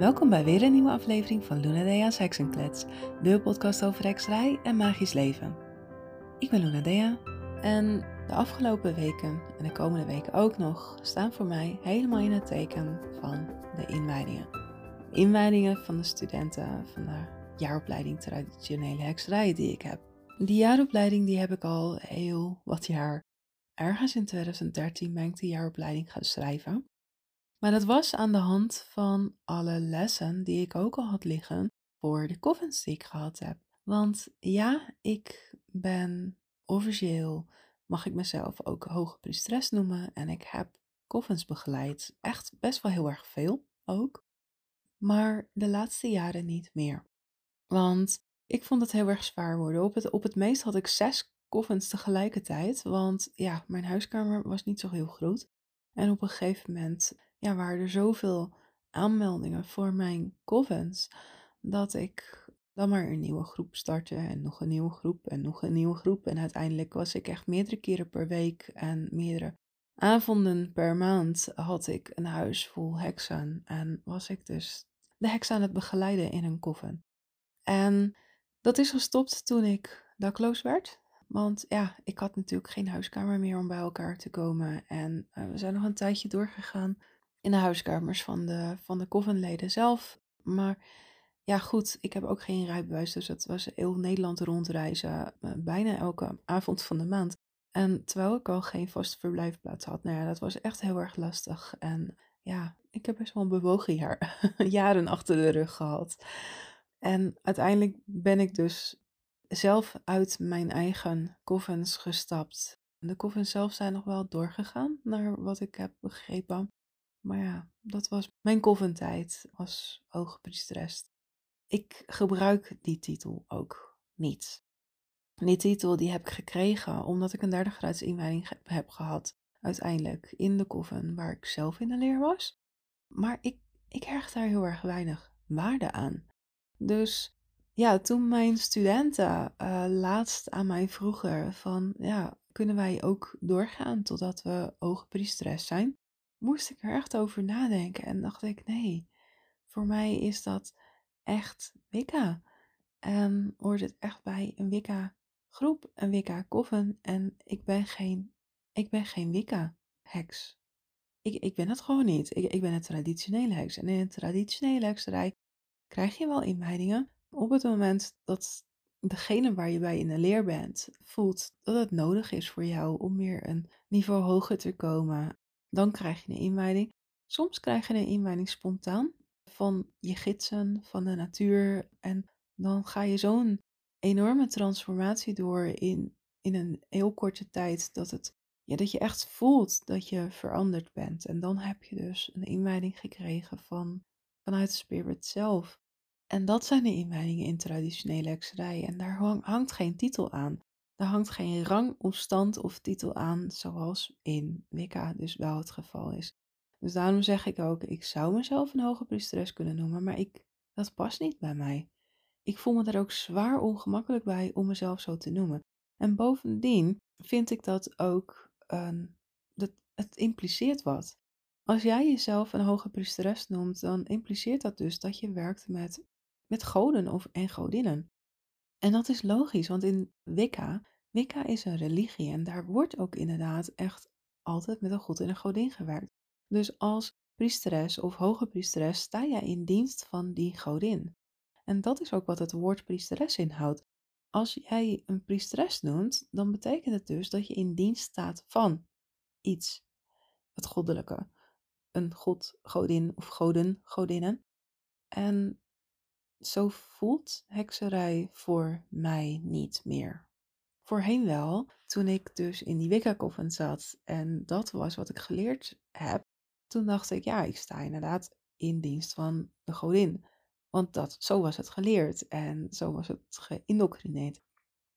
Welkom bij weer een nieuwe aflevering van Luna Dea's Heksenklets, de podcast over hekserij en magisch leven. Ik ben Luna Dea en de afgelopen weken en de komende weken ook nog staan voor mij helemaal in het teken van de inwijdingen. Inwijdingen van de studenten van de jaaropleiding traditionele hekserij die ik heb. Die jaaropleiding die heb ik al heel wat jaar. Ergens in 2013 ben ik de jaaropleiding gaan schrijven. Maar dat was aan de hand van alle lessen die ik ook al had liggen voor de coffins die ik gehad heb. Want ja, ik ben officieel, mag ik mezelf ook hoge priesteres noemen. En ik heb coffins begeleid. Echt best wel heel erg veel ook. Maar de laatste jaren niet meer. Want ik vond het heel erg zwaar worden. Op het, op het meest had ik zes coffins tegelijkertijd. Want ja, mijn huiskamer was niet zo heel groot. En op een gegeven moment ja, waren er zoveel aanmeldingen voor mijn coffins dat ik dan maar een nieuwe groep startte en nog een nieuwe groep en nog een nieuwe groep. En uiteindelijk was ik echt meerdere keren per week en meerdere avonden per maand had ik een huis vol heksen en was ik dus de heks aan het begeleiden in een coven. En dat is gestopt toen ik dakloos werd. Want ja, ik had natuurlijk geen huiskamer meer om bij elkaar te komen. En uh, we zijn nog een tijdje doorgegaan in de huiskamers van de, van de zelf. Maar ja, goed, ik heb ook geen rijbewijs, dus het was heel Nederland rondreizen, uh, bijna elke avond van de maand. En terwijl ik al geen vaste verblijfplaats had, nou ja, dat was echt heel erg lastig. En ja, ik heb best wel een bewogen jaar, jaren achter de rug gehad. En uiteindelijk ben ik dus zelf uit mijn eigen covens gestapt. De covens zelf zijn nog wel doorgegaan, naar wat ik heb begrepen. Maar ja, dat was mijn coventijd als hoogpriesteres. Ik gebruik die titel ook niet. Die titel die heb ik gekregen omdat ik een derde graads inwijding heb gehad. Uiteindelijk in de coven waar ik zelf in de leer was. Maar ik, ik hecht daar heel erg weinig waarde aan. Dus ja, toen mijn studenten uh, laatst aan mij vroegen van, ja, kunnen wij ook doorgaan totdat we hoogpriesteres zijn? Moest ik er echt over nadenken en dacht ik, nee, voor mij is dat echt Wicca. En hoort het echt bij een Wicca groep, een Wicca koffen en ik ben geen, ik ben geen Wicca heks. Ik, ik ben het gewoon niet. Ik, ik ben een traditionele heks. En in een traditionele hekserij krijg je wel inwijdingen, op het moment dat degene waar je bij in de leer bent voelt dat het nodig is voor jou om meer een niveau hoger te komen, dan krijg je een inwijding. Soms krijg je een inwijding spontaan van je gidsen, van de natuur. En dan ga je zo'n enorme transformatie door in, in een heel korte tijd dat, het, ja, dat je echt voelt dat je veranderd bent. En dan heb je dus een inwijding gekregen van, vanuit Spirit zelf. En dat zijn de inwijdingen in traditionele hekserij. En daar hangt geen titel aan. Daar hangt geen rang of stand of titel aan, zoals in Wicca dus wel het geval is. Dus daarom zeg ik ook, ik zou mezelf een hoge priesteres kunnen noemen, maar ik, dat past niet bij mij. Ik voel me er ook zwaar ongemakkelijk bij om mezelf zo te noemen. En bovendien vind ik dat ook, een, dat, het impliceert wat. Als jij jezelf een hoge priesteres noemt, dan impliceert dat dus dat je werkt met met goden of, en godinnen. En dat is logisch, want in Wicca, Wicca is een religie en daar wordt ook inderdaad echt altijd met een god en een godin gewerkt. Dus als priesteres of hoge priesteres sta jij in dienst van die godin. En dat is ook wat het woord priesteres inhoudt. Als jij een priesteres noemt, dan betekent het dus dat je in dienst staat van iets, het goddelijke. Een god, godin of goden, godinnen. En zo voelt hekserij voor mij niet meer. Voorheen wel, toen ik dus in die Wicca-coven zat en dat was wat ik geleerd heb, toen dacht ik, ja, ik sta inderdaad in dienst van de godin. Want dat, zo was het geleerd en zo was het geïndoctrineerd.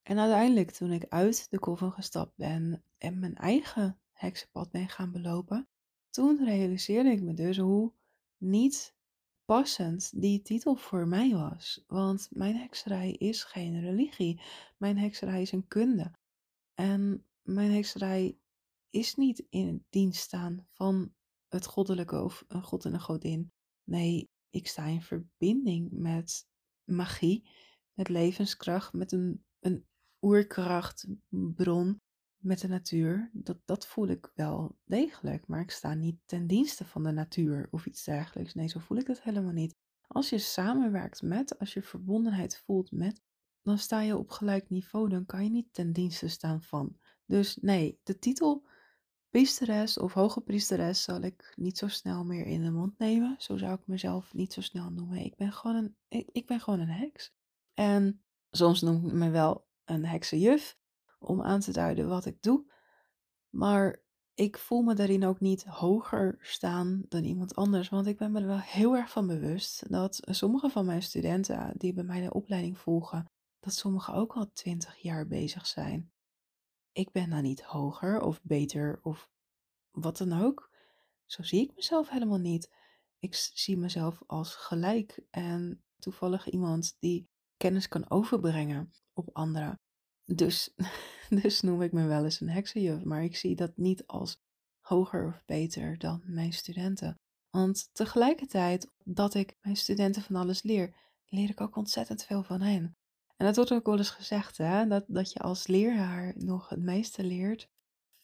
En uiteindelijk, toen ik uit de coven gestapt ben en mijn eigen heksenpad ben gaan belopen, toen realiseerde ik me dus hoe niet passend die titel voor mij was. Want mijn hekserij is geen religie. Mijn hekserij is een kunde. En mijn hekserij is niet in dienst staan van het goddelijke of een god en een godin. Nee, ik sta in verbinding met magie, met levenskracht, met een, een oerkrachtbron, met de natuur. Dat, dat voel ik wel degelijk, maar ik sta niet ten dienste van de natuur of iets dergelijks. Nee, zo voel ik het helemaal niet. Als je samenwerkt met, als je verbondenheid voelt met, dan sta je op gelijk niveau. Dan kan je niet ten dienste staan van. Dus nee, de titel priesteres of hoge priesteres zal ik niet zo snel meer in de mond nemen. Zo zou ik mezelf niet zo snel noemen. Ik ben gewoon een, ik, ik ben gewoon een heks. En soms noem ik me wel een heksenjuf om aan te duiden wat ik doe. Maar ik voel me daarin ook niet hoger staan dan iemand anders. Want ik ben me er wel heel erg van bewust dat sommige van mijn studenten die bij mij de opleiding volgen, dat sommigen ook al twintig jaar bezig zijn. Ik ben dan niet hoger of beter of wat dan ook. Zo zie ik mezelf helemaal niet. Ik zie mezelf als gelijk en toevallig iemand die kennis kan overbrengen op anderen. Dus, dus noem ik me wel eens een heksenjuf, maar ik zie dat niet als hoger of beter dan mijn studenten. Want tegelijkertijd dat ik mijn studenten van alles leer, leer ik ook ontzettend veel van hen. En dat wordt ook wel eens gezegd, hè? Dat, dat je als leraar nog het meeste leert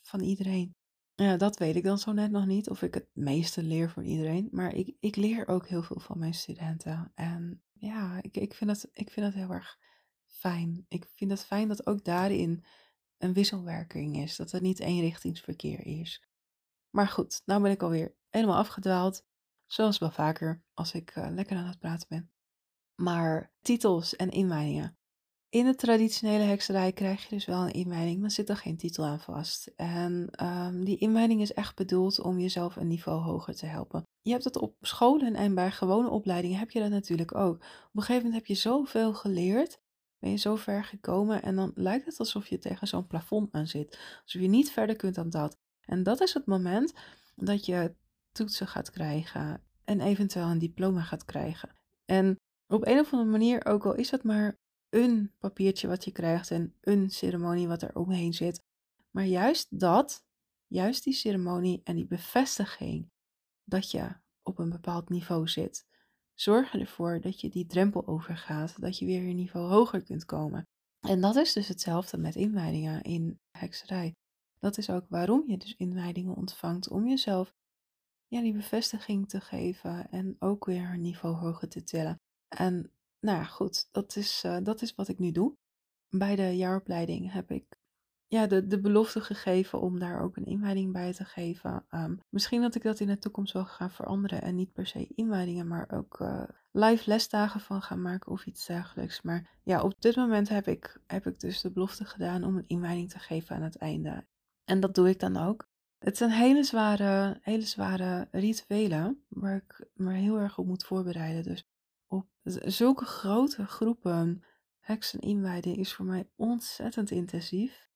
van iedereen. Ja, dat weet ik dan zo net nog niet, of ik het meeste leer van iedereen. Maar ik, ik leer ook heel veel van mijn studenten. En ja, ik, ik, vind het, ik vind het heel erg fijn. Ik vind het fijn dat ook daarin een wisselwerking is. Dat het niet eenrichtingsverkeer is. Maar goed, nou ben ik alweer helemaal afgedwaald. Zoals wel vaker als ik uh, lekker aan het praten ben. Maar titels en inwijdingen. In de traditionele hekserij krijg je dus wel een inwijding, maar zit er geen titel aan vast. En um, die inwijding is echt bedoeld om jezelf een niveau hoger te helpen. Je hebt het op scholen en bij gewone opleidingen heb je dat natuurlijk ook. Op een gegeven moment heb je zoveel geleerd, ben je zo ver gekomen en dan lijkt het alsof je tegen zo'n plafond aan zit. Alsof je niet verder kunt dan dat. En dat is het moment dat je toetsen gaat krijgen en eventueel een diploma gaat krijgen. En op een of andere manier, ook al is het maar een papiertje wat je krijgt en een ceremonie wat er omheen zit. Maar juist dat, juist die ceremonie en die bevestiging dat je op een bepaald niveau zit, zorgen ervoor dat je die drempel overgaat, dat je weer een niveau hoger kunt komen. En dat is dus hetzelfde met inwijdingen in hekserij. Dat is ook waarom je dus inwijdingen ontvangt, om jezelf ja, die bevestiging te geven en ook weer een niveau hoger te tillen. En nou ja, goed, dat is, uh, dat is wat ik nu doe. Bij de jaaropleiding heb ik ja, de, de belofte gegeven om daar ook een inwijding bij te geven. Um, misschien dat ik dat in de toekomst wel ga veranderen en niet per se inwijdingen, maar ook uh, live lesdagen van gaan maken of iets dergelijks. Maar ja, op dit moment heb ik, heb ik dus de belofte gedaan om een inwijding te geven aan het einde. En dat doe ik dan ook. Het zijn hele zware, hele zware rituelen waar ik me heel erg op moet voorbereiden. Dus op zulke grote groepen heksen inwijden is voor mij ontzettend intensief.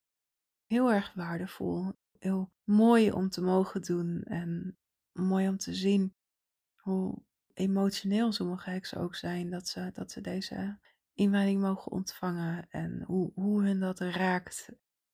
Heel erg waardevol. Heel mooi om te mogen doen en mooi om te zien hoe emotioneel sommige heksen ook zijn dat ze, dat ze deze inwijding mogen ontvangen en hoe, hoe hun dat raakt.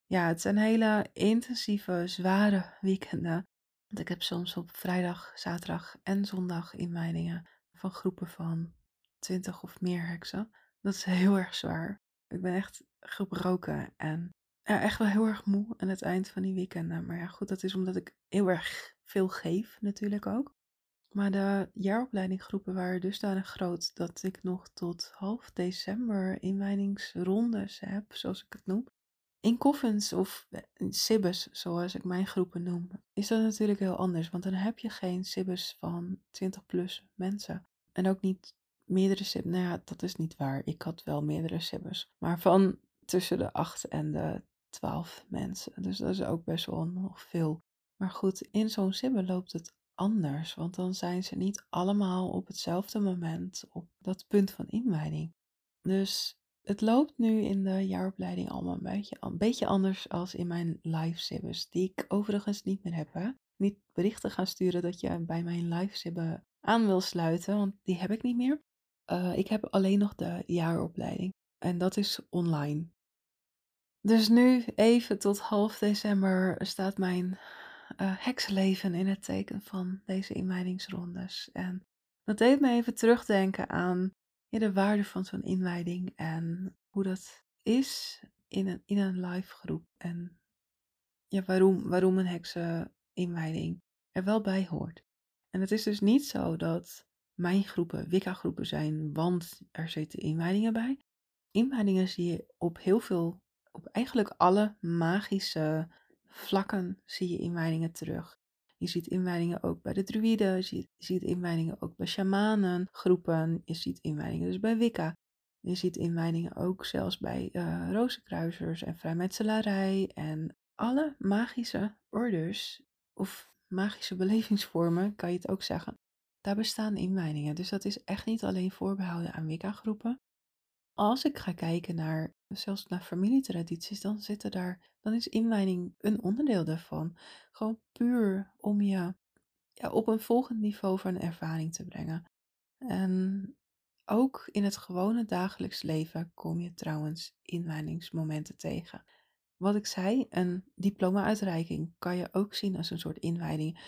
Ja, het zijn hele intensieve, zware weekenden. Want ik heb soms op vrijdag, zaterdag en zondag inwijdingen van groepen van twintig of meer heksen. Dat is heel erg zwaar. Ik ben echt gebroken en ja, echt wel heel erg moe aan het eind van die weekenden. Maar ja, goed, dat is omdat ik heel erg veel geef natuurlijk ook. Maar de jaaropleidinggroepen waren dusdanig groot dat ik nog tot half december inwijdingsrondes heb, zoals ik het noem. In coffins of sibbes, zoals ik mijn groepen noem, is dat natuurlijk heel anders. Want dan heb je geen sibbes van 20 plus mensen. En ook niet meerdere sibbers. Nou ja, dat is niet waar. Ik had wel meerdere sibbers. Maar van tussen de 8 en de 12 mensen. Dus dat is ook best wel nog veel. Maar goed, in zo'n sibbe loopt het anders. Want dan zijn ze niet allemaal op hetzelfde moment op dat punt van inwijding. Dus het loopt nu in de jaaropleiding allemaal een beetje, een beetje anders als in mijn live sibbes. Die ik overigens niet meer heb. Hè? Niet berichten gaan sturen dat je bij mijn live sibbe aan wil sluiten. Want die heb ik niet meer. Uh, ik heb alleen nog de jaaropleiding en dat is online. Dus nu even tot half december staat mijn uh, heksleven in het teken van deze inwijdingsrondes. En Dat deed me even terugdenken aan ja, de waarde van zo'n inwijding en hoe dat is in een, in een live groep. En ja, waarom, waarom een hekseninwijding er wel bij hoort. En het is dus niet zo dat mijn groepen Wicca-groepen zijn, want er zitten inwijdingen bij. Inwijdingen zie je op heel veel, op eigenlijk alle magische vlakken zie je inwijdingen terug. Je ziet inwijdingen ook bij de druïden, je ziet, inwijdingen ook bij shamanen, groepen, je ziet inwijdingen dus bij Wicca. Je ziet inwijdingen ook zelfs bij uh, rozenkruisers en vrijmetselarij en alle magische orders of magische belevingsvormen, kan je het ook zeggen. Daar bestaan inwijdingen, dus dat is echt niet alleen voorbehouden aan Wicca-groepen. Als ik ga kijken naar, zelfs naar familietradities, dan zitten daar, dan is inwijding een onderdeel daarvan. Gewoon puur om je ja, op een volgend niveau van ervaring te brengen. En ook in het gewone dagelijks leven kom je trouwens inwijdingsmomenten tegen. Wat ik zei, een diploma-uitreiking kan je ook zien als een soort inwijding.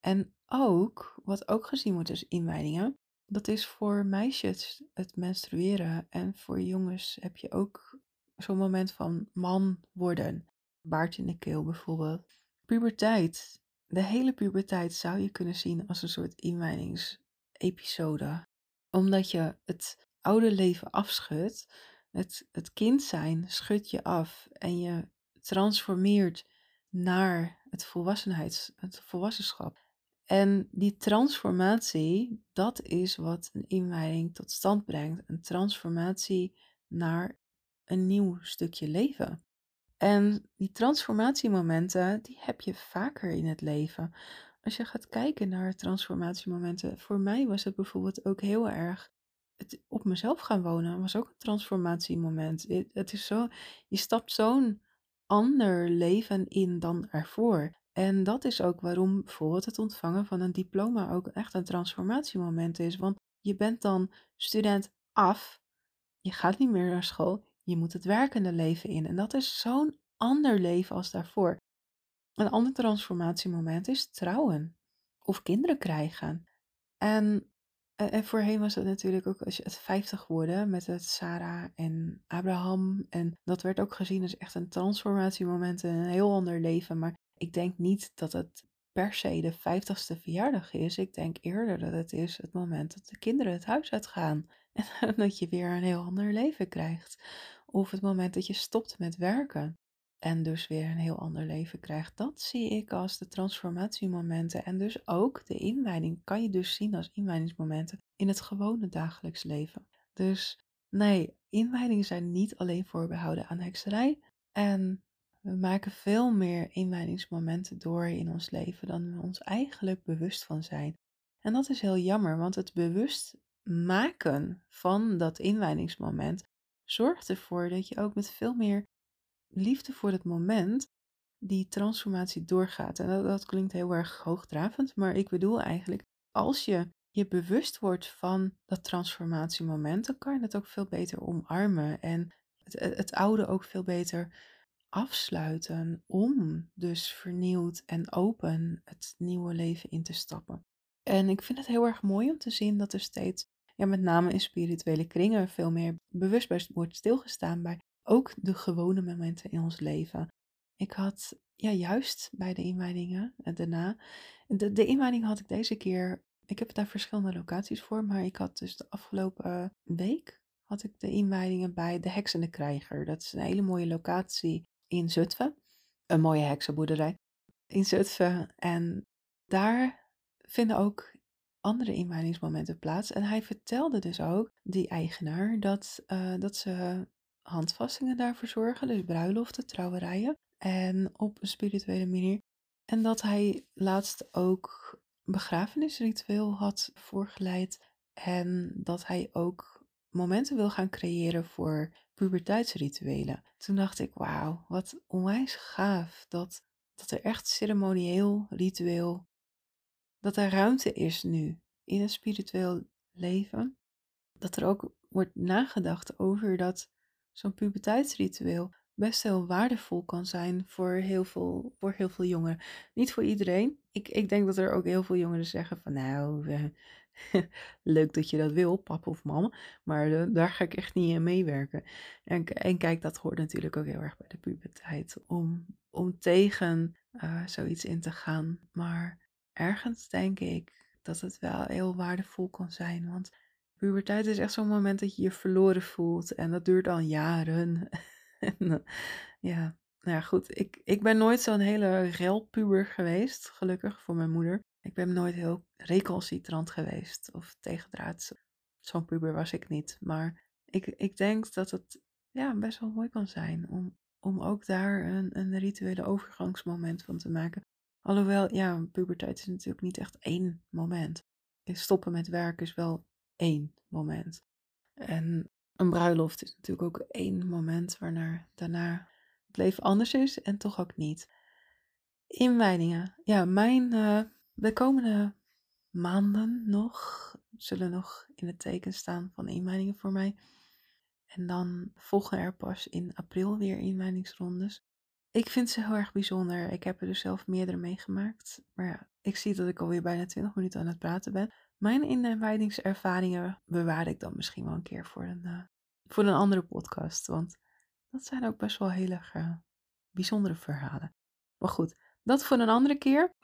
En ook, wat ook gezien wordt als inwijdingen, dat is voor meisjes het menstrueren. En voor jongens heb je ook zo'n moment van man worden. Baard in de keel bijvoorbeeld. Puberteit. De hele puberteit zou je kunnen zien als een soort inwijdingsepisode. Omdat je het oude leven afschudt. Het, het kind zijn schud je af. En je transformeert naar het, volwassenheids, het volwassenschap. En die transformatie, dat is wat een inwijding tot stand brengt. Een transformatie naar een nieuw stukje leven. En die transformatiemomenten, die heb je vaker in het leven. Als je gaat kijken naar transformatiemomenten, voor mij was het bijvoorbeeld ook heel erg het op mezelf gaan wonen, was ook een transformatiemoment. Het is zo, je stapt zo'n ander leven in dan ervoor. En dat is ook waarom bijvoorbeeld het ontvangen van een diploma ook echt een transformatiemoment is. Want je bent dan student af, je gaat niet meer naar school, je moet het werkende leven in. En dat is zo'n ander leven als daarvoor. Een ander transformatiemoment is trouwen of kinderen krijgen. En en voorheen was het natuurlijk ook als je het 50 worden met het Sarah en Abraham. En dat werd ook gezien als echt een transformatiemoment en een heel ander leven. Maar ik denk niet dat het per se de 50ste verjaardag is. Ik denk eerder dat het is het moment dat de kinderen het huis uitgaan. En dat je weer een heel ander leven krijgt. Of het moment dat je stopt met werken en dus weer een heel ander leven krijgt. Dat zie ik als de transformatiemomenten. En dus ook de inwijding kan je dus zien als inwijdingsmomenten in het gewone dagelijks leven. Dus nee, inwijdingen zijn niet alleen voorbehouden aan hekserij. En we maken veel meer inwijdingsmomenten door in ons leven dan we ons eigenlijk bewust van zijn. En dat is heel jammer, want het bewust maken van dat inwijdingsmoment zorgt ervoor dat je ook met veel meer liefde voor het moment die transformatie doorgaat. En dat, klinkt heel erg hoogdravend, maar ik bedoel eigenlijk, als je je bewust wordt van dat transformatiemoment, dan kan je het ook veel beter omarmen en het, het oude ook veel beter afsluiten om dus vernieuwd en open het nieuwe leven in te stappen. En ik vind het heel erg mooi om te zien dat er steeds, ja, met name in spirituele kringen, veel meer bewust wordt stilgestaan bij ook de gewone momenten in ons leven. Ik had ja, juist bij de inwijdingen en daarna. De, de inwijding had ik deze keer. Ik heb daar verschillende locaties voor, maar ik had dus de afgelopen week had ik de inwijdingen bij de Heksende Krijger. Dat is een hele mooie locatie in Zutphen. Een mooie heksenboerderij in Zutphen. En daar vinden ook andere inwijdingsmomenten plaats. En hij vertelde dus ook, die eigenaar, dat, uh, dat ze handvastingen daarvoor zorgen, dus bruiloften, trouwerijen. En op een spirituele manier. En dat hij laatst ook begrafenisritueel had voorgeleid. En dat hij ook momenten wil gaan creëren voor puberteitsrituelen. Toen dacht ik, wauw, wat onwijs gaaf dat, dat er echt ceremonieel, ritueel, dat er ruimte is nu in een spiritueel leven. Dat er ook wordt nagedacht over dat zo'n puberteitsritueel best heel waardevol kan zijn voor heel veel, voor heel veel jongeren. Niet voor iedereen. Ik, ik denk dat er ook heel veel jongeren zeggen van nou, leuk dat je dat wil, papa of mama, maar eh, daar ga ik echt niet in meewerken. En, en kijk, dat hoort natuurlijk ook heel erg bij de puberteit, om, om tegen uh, zoiets in te gaan. Maar ergens denk ik dat het wel heel waardevol kan zijn, want puberteit is echt zo'n moment dat je je verloren voelt en dat duurt al jaren. en, uh, ja, nou ja, goed. Ik, ik ben nooit zo'n hele relpuber geweest, gelukkig voor mijn moeder. Ik ben nooit heel recalcitrant geweest of tegendraads. Zo'n puber was ik niet. Maar ik, ik denk dat het ja, best wel mooi kan zijn om, om ook daar een, een rituele overgangsmoment van te maken. Alhoewel, ja, puberteit is natuurlijk niet echt één moment. Stoppen met werk is wel één moment. En een bruiloft is natuurlijk ook één moment waarna daarna het leven anders is en toch ook niet. Inwijdingen. Ja, mijn uh, de komende maanden nog zullen nog in het teken staan van inwijdingen voor mij. En dan volgen er pas in april weer inwijdingsrondes. Ik vind ze heel erg bijzonder. Ik heb er dus zelf meerdere meegemaakt. Maar ja, ik zie dat ik alweer bijna 20 minuten aan het praten ben. Mijn inwijdingservaringen bewaar ik dan misschien wel een keer voor een, uh, voor een andere podcast. Want dat zijn ook best wel heel erg uh, bijzondere verhalen. Maar goed, dat voor een andere keer.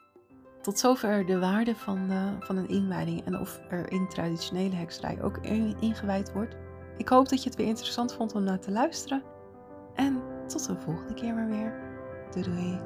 Tot zover de waarde van, uh, van een inwijding en of er in traditionele hekserij ook ingewijd wordt. Ik hoop dat je het weer interessant vond om naar te luisteren. En tot de volgende keer maar weer. Doei doei.